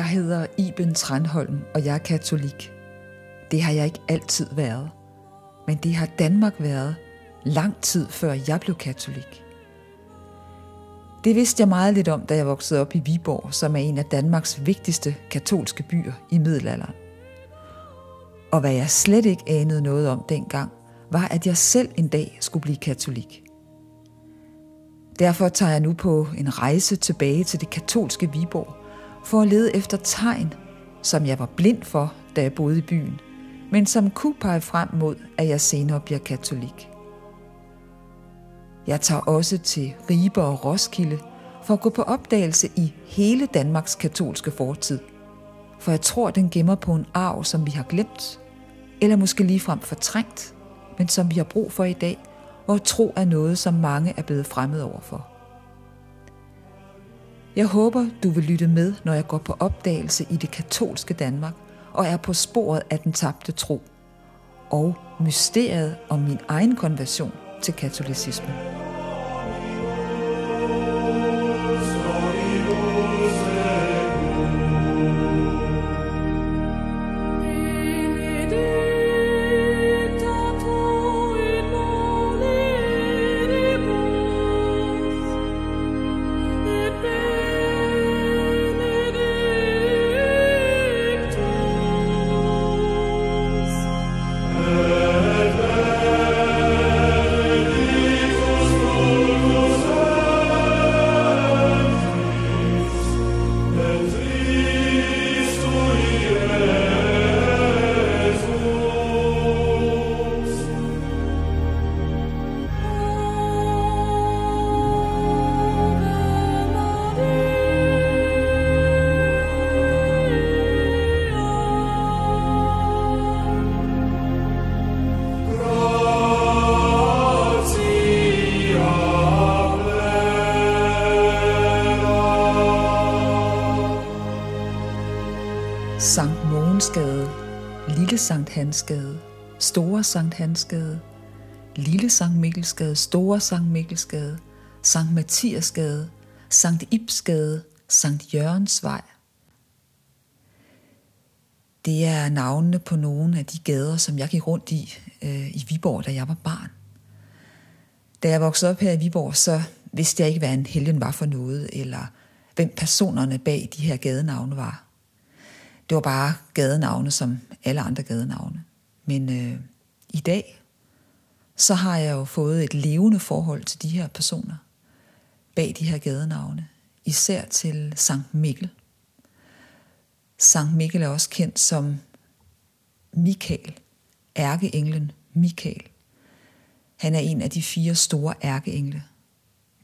Jeg hedder Iben Tranholm, og jeg er katolik. Det har jeg ikke altid været. Men det har Danmark været lang tid før jeg blev katolik. Det vidste jeg meget lidt om, da jeg voksede op i Viborg, som er en af Danmarks vigtigste katolske byer i middelalderen. Og hvad jeg slet ikke anede noget om dengang, var, at jeg selv en dag skulle blive katolik. Derfor tager jeg nu på en rejse tilbage til det katolske Viborg for at lede efter tegn, som jeg var blind for, da jeg boede i byen, men som kunne pege frem mod, at jeg senere bliver katolik. Jeg tager også til Ribe og Roskilde for at gå på opdagelse i hele Danmarks katolske fortid. For jeg tror, den gemmer på en arv, som vi har glemt, eller måske ligefrem fortrængt, men som vi har brug for i dag, hvor tro er noget, som mange er blevet fremmed overfor. Jeg håber, du vil lytte med, når jeg går på opdagelse i det katolske Danmark og er på sporet af den tabte tro og mysteriet om min egen konversion til katolicismen. Sankt Mogensgade, Lille Sankt Hansgade, Store Sankt Hansgade, Lille Sankt Mikkelsgade, Store Sankt Mikkelsgade, Sankt Mathiasgade, Sankt Ibsgade, Sankt Jørgensvej. Det er navnene på nogle af de gader, som jeg gik rundt i øh, i Viborg, da jeg var barn. Da jeg voksede op her i Viborg, så vidste jeg ikke, hvad en helgen var for noget, eller hvem personerne bag de her gadenavne var. Det var bare gadenavne som alle andre gadenavne. Men øh, i dag, så har jeg jo fået et levende forhold til de her personer bag de her gadenavne. Især til Sankt Mikkel. Sankt Mikkel er også kendt som Mikael, ærkeenglen Mikael. Han er en af de fire store ærkeengle.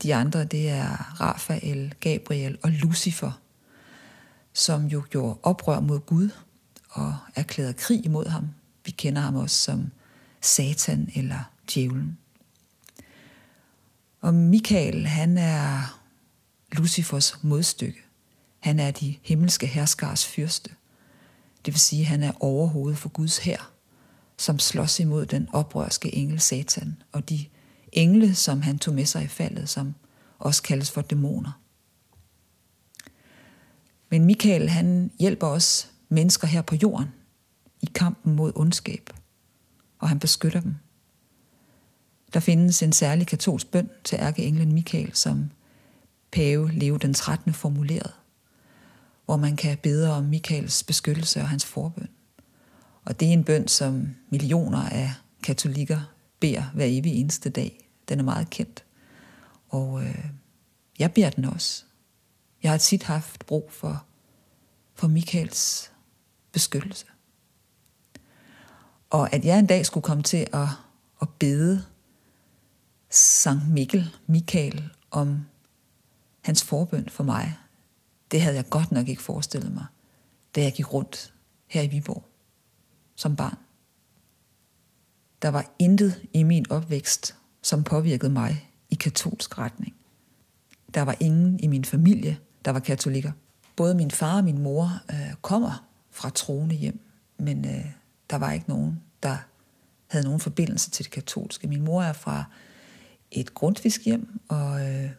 De andre, det er Rafael, Gabriel og Lucifer – som jo gjorde oprør mod Gud og erklærede krig imod ham. Vi kender ham også som Satan eller djævlen. Og Michael, han er Lucifers modstykke. Han er de himmelske herskars fyrste. Det vil sige, at han er overhovedet for Guds hær, som slås imod den oprørske engel Satan og de engle, som han tog med sig i faldet, som også kaldes for dæmoner. Men Michael, han hjælper os mennesker her på jorden i kampen mod ondskab, og han beskytter dem. Der findes en særlig katolsk bøn til ærkeenglen Michael, som pave Leo den 13. formuleret, hvor man kan bede om Michaels beskyttelse og hans forbøn. Og det er en bøn, som millioner af katolikker beder hver evig eneste dag. Den er meget kendt. Og øh, jeg beder den også. Jeg har tit haft brug for, for Michaels beskyttelse. Og at jeg en dag skulle komme til at, at bede Sankt Mikkel, Michael, om hans forbøn for mig, det havde jeg godt nok ikke forestillet mig, da jeg gik rundt her i Viborg som barn. Der var intet i min opvækst, som påvirkede mig i katolsk retning. Der var ingen i min familie, der var katolikker. Både min far og min mor øh, kommer fra troende hjem, men øh, der var ikke nogen, der havde nogen forbindelse til det katolske. Min mor er fra et grundtvisk hjem, og, øh,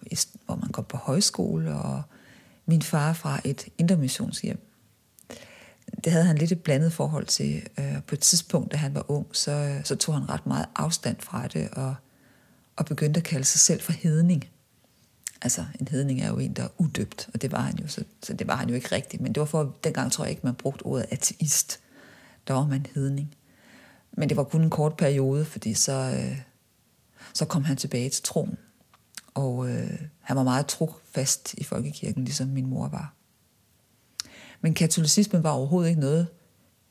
hvor man går på højskole, og min far fra et intermissionshjem. Det havde han lidt et blandet forhold til. Øh, på et tidspunkt, da han var ung, så, så tog han ret meget afstand fra det, og, og begyndte at kalde sig selv for hedning. Altså, en hedning er jo en, der er udøbt, og det var han jo, så, så det var han jo ikke rigtigt. Men det var for, dengang tror jeg ikke, man brugte ordet ateist. Der var man hedning. Men det var kun en kort periode, fordi så, øh, så kom han tilbage til troen. Og øh, han var meget trofast i folkekirken, ligesom min mor var. Men katolicismen var overhovedet ikke noget,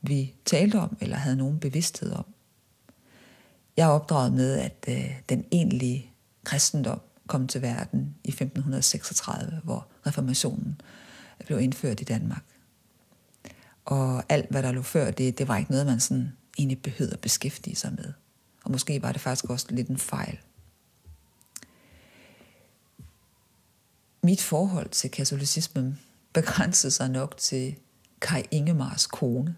vi talte om eller havde nogen bevidsthed om. Jeg er opdraget med, at øh, den egentlige kristendom kom til verden i 1536, hvor reformationen blev indført i Danmark. Og alt, hvad der lå før det, det var ikke noget, man sådan egentlig behøvede at beskæftige sig med. Og måske var det faktisk også lidt en fejl. Mit forhold til katolicismen begrænsede sig nok til Kai Ingemars kone.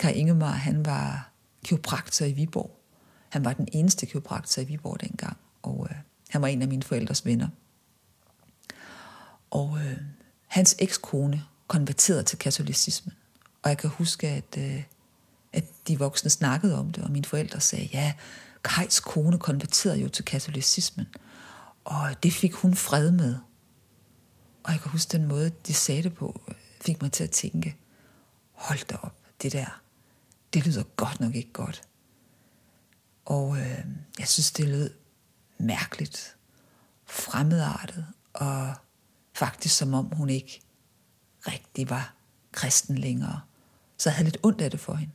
Kai Ingemar, han var kiropraktor i Viborg. Han var den eneste kiropraktor i Viborg dengang, og øh, han var en af mine forældres venner. Og øh, hans ekskone konverterede til katolicismen. Og jeg kan huske, at, øh, at de voksne snakkede om det, og mine forældre sagde, ja, Kajs kone konverterede jo til katolicismen, og det fik hun fred med. Og jeg kan huske den måde, de sagde det på, fik mig til at tænke, hold da op, det der, det lyder godt nok ikke godt. Og øh, jeg synes, det lød mærkeligt, fremmedartet, og faktisk som om hun ikke rigtig var kristen længere. Så jeg havde lidt ondt af det for hende.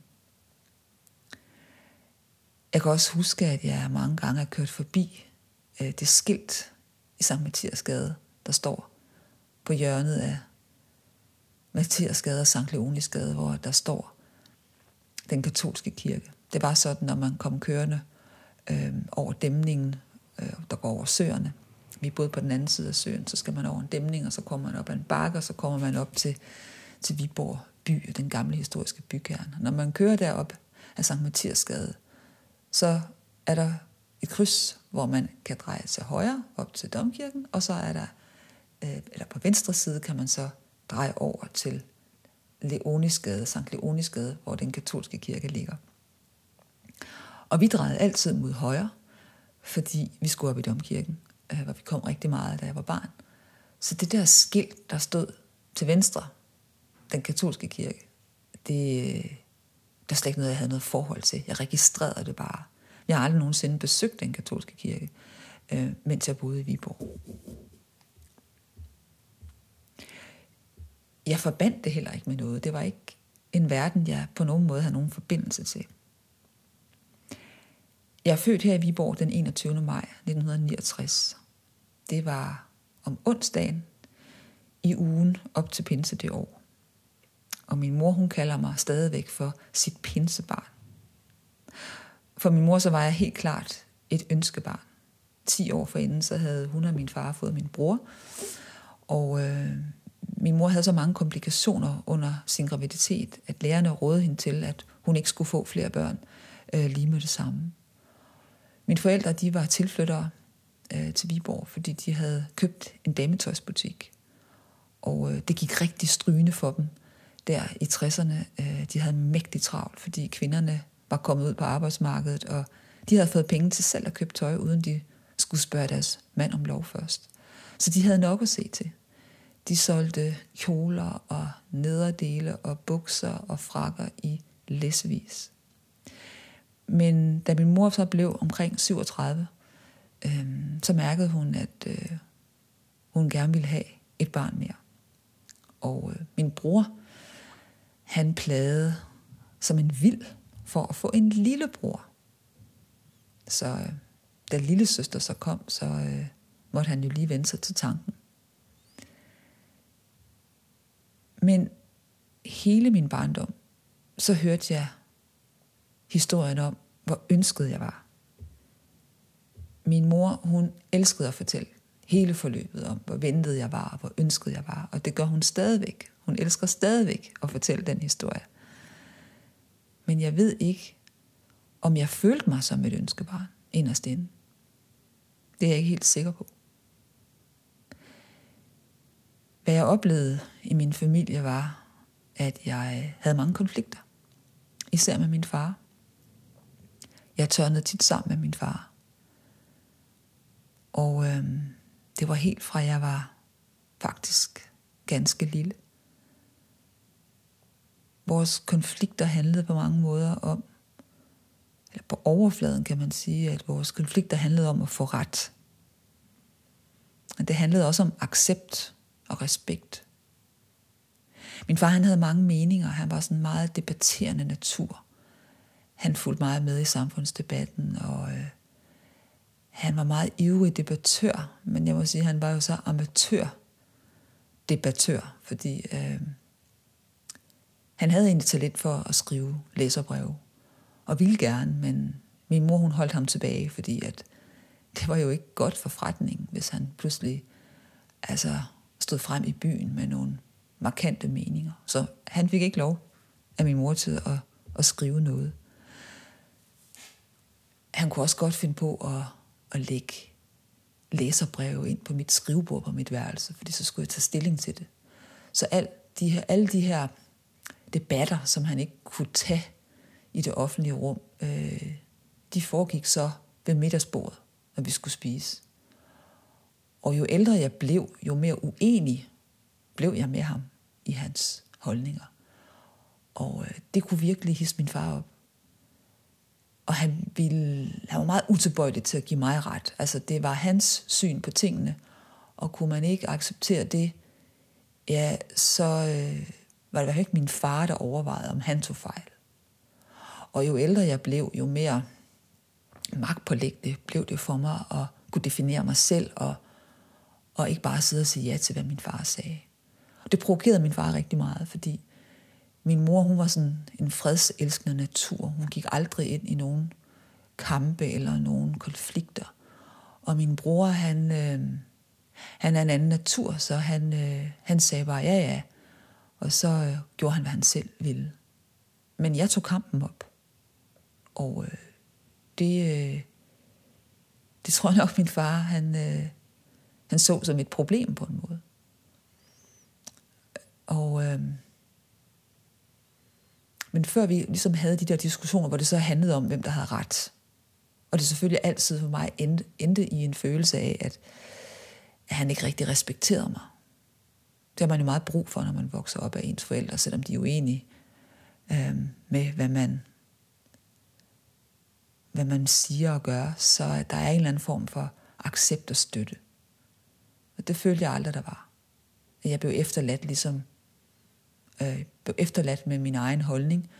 Jeg kan også huske, at jeg mange gange har kørt forbi øh, det skilt i Sankt Mathias Gade, der står på hjørnet af Mathias Gade og Sankt Leonis Gade, hvor der står den katolske kirke. Det var sådan, når man kom kørende øh, over dæmningen, øh, der går over søerne. Vi boede på den anden side af søen, så skal man over en dæmning, og så kommer man op ad en bakke, og så kommer man op til, til Viborg by, den gamle historiske bykerne. Når man kører derop af Sankt Mathiasgade, så er der et kryds, hvor man kan dreje til højre op til Domkirken, og så er der, øh, eller på venstre side kan man så dreje over til Leonisgade, Sankt Leonisgade, hvor den katolske kirke ligger. Og vi drejede altid mod højre, fordi vi skulle op i Domkirken, øh, hvor vi kom rigtig meget, da jeg var barn. Så det der skilt, der stod til venstre, den katolske kirke, det, der er slet ikke noget, jeg havde noget forhold til. Jeg registrerede det bare. Jeg har aldrig nogensinde besøgt den katolske kirke, øh, mens jeg boede i Viborg. Jeg forbandt det heller ikke med noget. Det var ikke en verden, jeg på nogen måde havde nogen forbindelse til. Jeg er født her i Viborg den 21. maj 1969. Det var om onsdagen i ugen op til pinse det år og min mor hun kalder mig stadigvæk for sit pinsebarn. For min mor så var jeg helt klart et ønskebarn. 10 år forinden så havde hun og min far fået min bror, og øh, min mor havde så mange komplikationer under sin graviditet, at lærerne rådede hende til, at hun ikke skulle få flere børn øh, lige med det samme. Mine forældre de var tilflyttere øh, til Viborg, fordi de havde købt en dametøjsbutik. Og øh, det gik rigtig strygende for dem der i 60'erne, øh, de havde mægtig travlt, fordi kvinderne var kommet ud på arbejdsmarkedet, og de havde fået penge til selv at købe tøj, uden de skulle spørge deres mand om lov først. Så de havde nok at se til. De solgte kjoler og nederdele og bukser og frakker i læsvis. Men da min mor så blev omkring 37, øh, så mærkede hun, at øh, hun gerne ville have et barn mere. Og øh, min bror, han plagede som en vild for at få en lillebror. Så øh, da lille søster så kom, så øh, måtte han jo lige vende sig til tanken. Men hele min barndom, så hørte jeg historien om, hvor ønsket jeg var. Min mor, hun elskede at fortælle hele forløbet om, hvor ventet jeg var, hvor ønsket jeg var. Og det gør hun stadigvæk. Hun elsker stadigvæk at fortælle den historie. Men jeg ved ikke, om jeg følte mig som et ønskebarn inderst inde. Det er jeg ikke helt sikker på. Hvad jeg oplevede i min familie var, at jeg havde mange konflikter. Især med min far. Jeg tørnede tit sammen med min far. Og øh, det var helt fra jeg var faktisk ganske lille. Vores konflikter handlede på mange måder om, eller på overfladen kan man sige, at vores konflikter handlede om at få ret. Men det handlede også om accept og respekt. Min far han havde mange meninger. Han var sådan en meget debatterende natur. Han fulgte meget med i samfundsdebatten, og øh, han var meget ivrig debattør, men jeg må sige, at han var jo så amatør debattør, fordi øh, han havde egentlig talent for at skrive læserbreve, og ville gerne, men min mor hun holdt ham tilbage, fordi at det var jo ikke godt for forretningen, hvis han pludselig altså, stod frem i byen med nogle markante meninger. Så han fik ikke lov af min mor til at, at skrive noget. Han kunne også godt finde på at, at lægge læserbreve ind på mit skrivebord på mit værelse, fordi så skulle jeg tage stilling til det. Så al de her, alle de her debatter, som han ikke kunne tage i det offentlige rum, øh, de foregik så ved middagsbordet, når vi skulle spise. Og jo ældre jeg blev, jo mere uenig blev jeg med ham i hans holdninger. Og øh, det kunne virkelig hisse min far op. Og han, ville, han var meget utilbøjelig til at give mig ret. Altså det var hans syn på tingene. Og kunne man ikke acceptere det, ja, så øh, var det i hvert ikke min far, der overvejede, om han tog fejl. Og jo ældre jeg blev, jo mere magtpålæggende blev det for mig at kunne definere mig selv, og, og ikke bare sidde og sige ja til, hvad min far sagde. Og det provokerede min far rigtig meget, fordi min mor, hun var sådan en fredselskende natur. Hun gik aldrig ind i nogen kampe eller nogen konflikter. Og min bror, han, øh, han er en anden natur, så han, øh, han sagde bare ja, ja. Og så øh, gjorde han, hvad han selv ville. Men jeg tog kampen op. Og øh, det, øh, det tror jeg nok, min far, han, øh, han så som et problem på en måde. Og, øh, men før vi ligesom havde de der diskussioner, hvor det så handlede om, hvem der havde ret, og det selvfølgelig altid for mig endte, endte i en følelse af, at, at han ikke rigtig respekterede mig. Det har man jo meget brug for, når man vokser op af ens forældre, selvom de er uenige øh, med, hvad man, hvad man siger og gør, så der er en eller anden form for accept og støtte. Og det følte jeg aldrig, der var. Jeg blev efterladt ligesom øh, blev efterladt med min egen holdning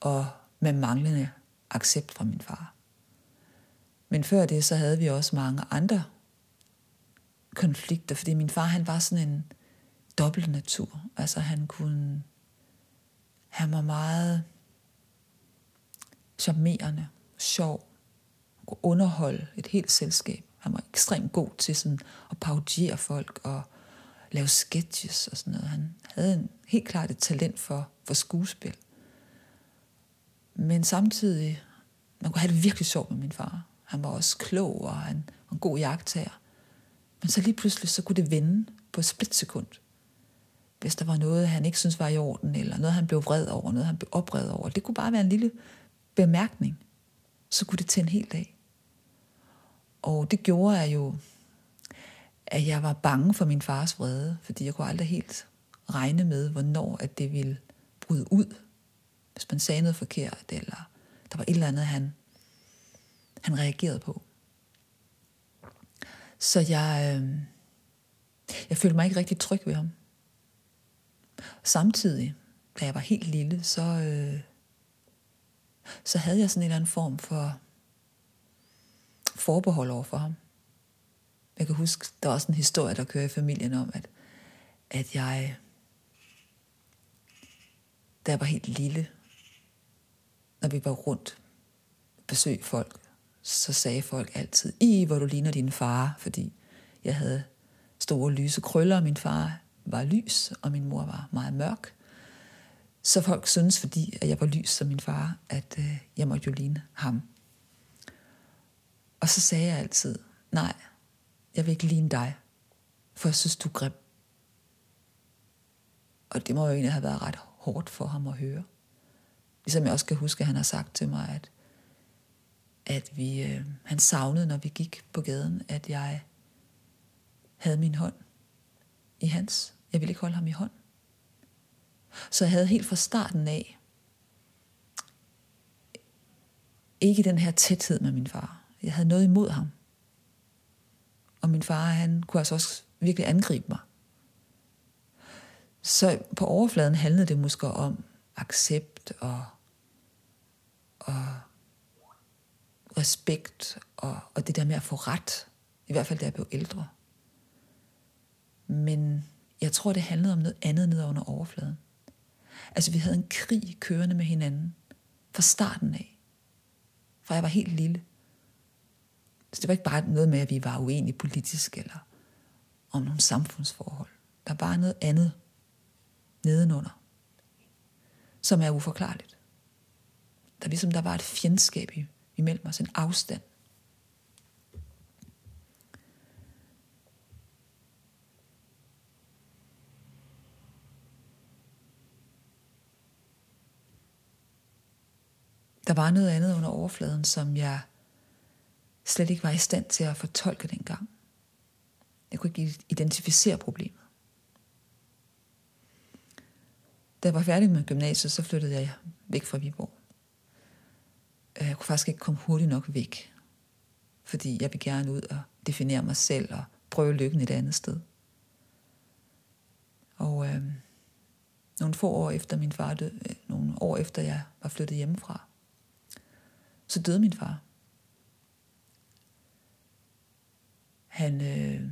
og med manglende accept fra min far. Men før det, så havde vi også mange andre konflikter, fordi min far, han var sådan en dobbelt natur. Altså han kunne, han var meget charmerende, sjov, kunne underholde et helt selskab. Han var ekstremt god til sådan at paudiere folk og lave sketches og sådan noget. Han havde en, helt klart et talent for, for skuespil. Men samtidig, man kunne have det virkelig sjovt med min far. Han var også klog, og han var en god jagttager. Men så lige pludselig, så kunne det vende på et splitsekund. Hvis der var noget, han ikke synes var i orden, eller noget, han blev vred over, noget, han blev oprevet over. Det kunne bare være en lille bemærkning. Så kunne det tænde helt af. Og det gjorde jeg jo at jeg var bange for min fars vrede, fordi jeg kunne aldrig helt regne med, hvornår at det ville bryde ud, hvis man sagde noget forkert, eller der var et eller andet, han, han reagerede på. Så jeg, øh, jeg følte mig ikke rigtig tryg ved ham. Samtidig, da jeg var helt lille, så, øh, så havde jeg sådan en eller anden form for forbehold over for ham. Jeg kan huske, der er også en historie, der kører i familien om, at, at jeg, da jeg var helt lille, når vi var rundt besøg folk, så sagde folk altid, i hvor du ligner din far, fordi jeg havde store lyse krøller, og min far var lys, og min mor var meget mørk. Så folk synes, fordi at jeg var lys som min far, at øh, jeg måtte jo ligne ham. Og så sagde jeg altid, nej, jeg vil ikke ligne dig, for jeg synes, du er grim. Og det må jo egentlig have været ret hårdt for ham at høre. Ligesom jeg også kan huske, at han har sagt til mig, at, at vi, øh, han savnede, når vi gik på gaden, at jeg havde min hånd i hans. Jeg ville ikke holde ham i hånd. Så jeg havde helt fra starten af ikke den her tæthed med min far. Jeg havde noget imod ham. Og min far, han kunne altså også virkelig angribe mig. Så på overfladen handlede det måske om accept og, og respekt og, og det der med at få ret. I hvert fald da jeg blev ældre. Men jeg tror, det handlede om noget andet ned under overfladen. Altså, vi havde en krig kørende med hinanden fra starten af. Fra jeg var helt lille. Så det var ikke bare noget med, at vi var uenige politisk eller om nogle samfundsforhold. Der var noget andet nedenunder, som er uforklarligt. Der ligesom der var et fjendskab imellem os, en afstand. Der var noget andet under overfladen, som jeg slet ikke var i stand til at fortolke dengang. Jeg kunne ikke identificere problemet. Da jeg var færdig med gymnasiet, så flyttede jeg væk fra Viborg. Øh, jeg kunne faktisk ikke komme hurtigt nok væk, fordi jeg ville gerne ud og definere mig selv og prøve lykken et andet sted. Og øh, nogle få år efter min far døde, øh, nogle år efter jeg var flyttet hjemmefra, så døde min far. Han øh,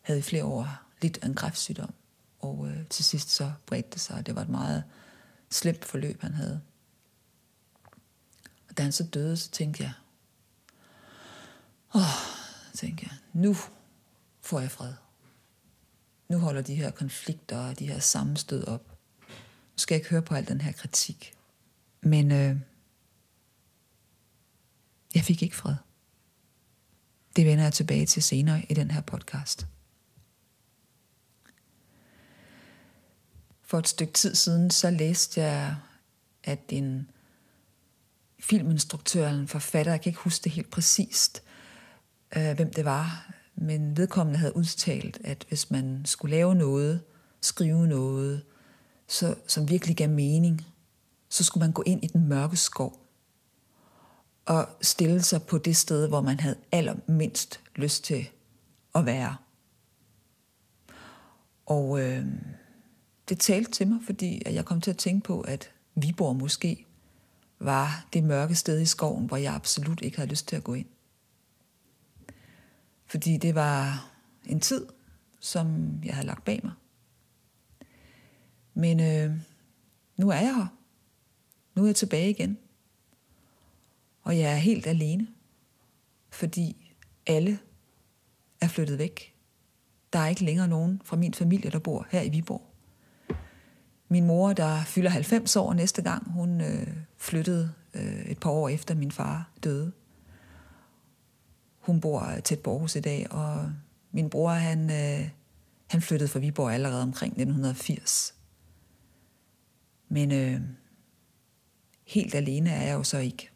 havde i flere år lidt af en kræftsygdom, og øh, til sidst så bredte det sig. Det var et meget slemt forløb, han havde. Og da han så døde, så tænkte jeg, åh, tænkte jeg, nu får jeg fred. Nu holder de her konflikter og de her sammenstød op. Nu skal jeg ikke høre på al den her kritik. Men øh, jeg fik ikke fred. Det vender jeg tilbage til senere i den her podcast. For et stykke tid siden, så læste jeg, at en filminstruktør eller en forfatter, jeg kan ikke huske det helt præcist, øh, hvem det var, men vedkommende havde udtalt, at hvis man skulle lave noget, skrive noget, så, som virkelig gav mening, så skulle man gå ind i den mørke skov at stille sig på det sted, hvor man havde allermindst lyst til at være. Og øh, det talte til mig, fordi jeg kom til at tænke på, at Viborg måske var det mørke sted i skoven, hvor jeg absolut ikke havde lyst til at gå ind. Fordi det var en tid, som jeg havde lagt bag mig. Men øh, nu er jeg her. Nu er jeg tilbage igen. Og jeg er helt alene, fordi alle er flyttet væk. Der er ikke længere nogen fra min familie, der bor her i Viborg. Min mor, der fylder 90 år næste gang, hun øh, flyttede øh, et par år efter min far døde. Hun bor tæt på Aarhus i dag, og min bror, han, øh, han flyttede fra Viborg allerede omkring 1980. Men øh, helt alene er jeg jo så ikke.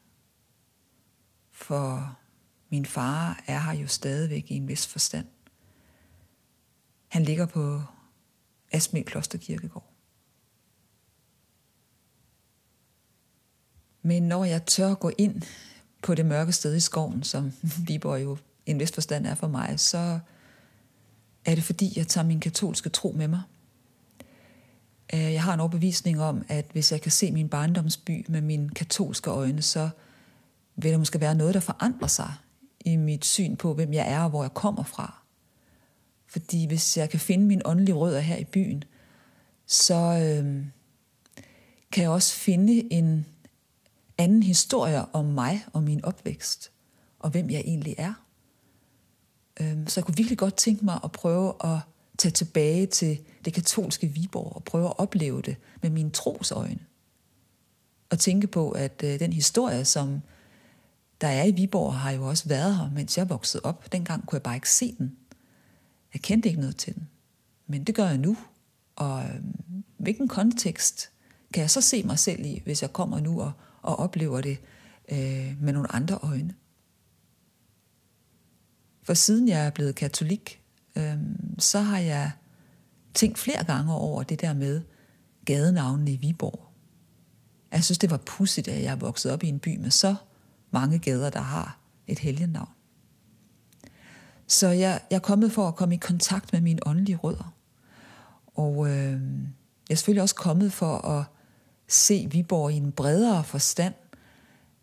For min far er her jo stadigvæk i en vis forstand. Han ligger på Asmel Klosterkirkegård. Men når jeg tør gå ind på det mørke sted i skoven, som Viborg jo i en vis forstand er for mig, så er det fordi, jeg tager min katolske tro med mig. Øh, jeg har en overbevisning om, at hvis jeg kan se min barndomsby med mine katolske øjne, så vil der måske være noget, der forandrer sig i mit syn på, hvem jeg er og hvor jeg kommer fra. Fordi hvis jeg kan finde min åndelige rødder her i byen, så øh, kan jeg også finde en anden historie om mig og min opvækst, og hvem jeg egentlig er. Øh, så jeg kunne virkelig godt tænke mig at prøve at tage tilbage til det katolske Viborg og prøve at opleve det med mine trosøjne. Og tænke på, at øh, den historie, som der er i Viborg, har jo også været her, mens jeg voksede op. Dengang kunne jeg bare ikke se den. Jeg kendte ikke noget til den. Men det gør jeg nu. Og øhm, hvilken kontekst kan jeg så se mig selv i, hvis jeg kommer nu og, og oplever det øh, med nogle andre øjne? For siden jeg er blevet katolik, øh, så har jeg tænkt flere gange over det der med gadenavnene i Viborg. Jeg synes, det var pudsigt, at jeg er vokset op i en by med så mange gader, der har et helgennavn. Så jeg, jeg er kommet for at komme i kontakt med mine åndelige rødder. Og øh, jeg er selvfølgelig også kommet for at se Viborg i en bredere forstand,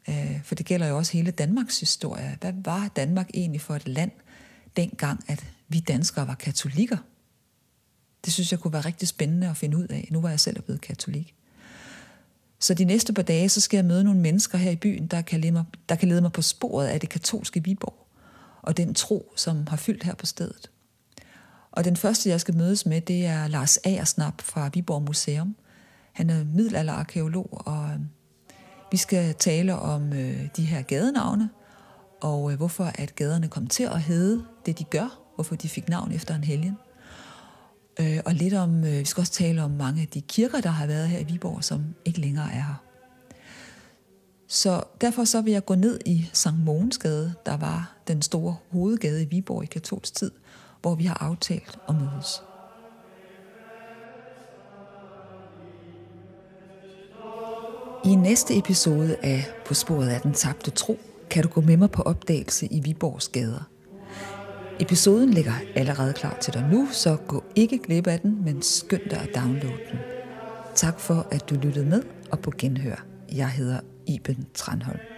øh, for det gælder jo også hele Danmarks historie. Hvad var Danmark egentlig for et land, dengang at vi danskere var katolikker? Det synes jeg kunne være rigtig spændende at finde ud af. Nu var jeg selv blevet katolik. Så de næste par dage, så skal jeg møde nogle mennesker her i byen, der kan lede mig, der kan lede mig på sporet af det katolske Viborg, og den tro, som har fyldt her på stedet. Og den første, jeg skal mødes med, det er Lars Aersnap fra Viborg Museum. Han er middelalderarkeolog, og øh, vi skal tale om øh, de her gadenavne, og øh, hvorfor at gaderne kom til at hedde det, de gør, hvorfor de fik navn efter en helgen. Øh, og lidt om, øh, vi skal også tale om mange af de kirker, der har været her i Viborg, som ikke længere er her. Så derfor så vil jeg gå ned i Sankt Mogensgade, der var den store hovedgade i Viborg i katolsk tid, hvor vi har aftalt at mødes. I næste episode af På sporet af den tabte tro, kan du gå med mig på opdagelse i Viborgs gader – Episoden ligger allerede klar til dig nu, så gå ikke glip af den, men skynd dig at downloade den. Tak for, at du lyttede med og på genhør. Jeg hedder Iben Tranholm.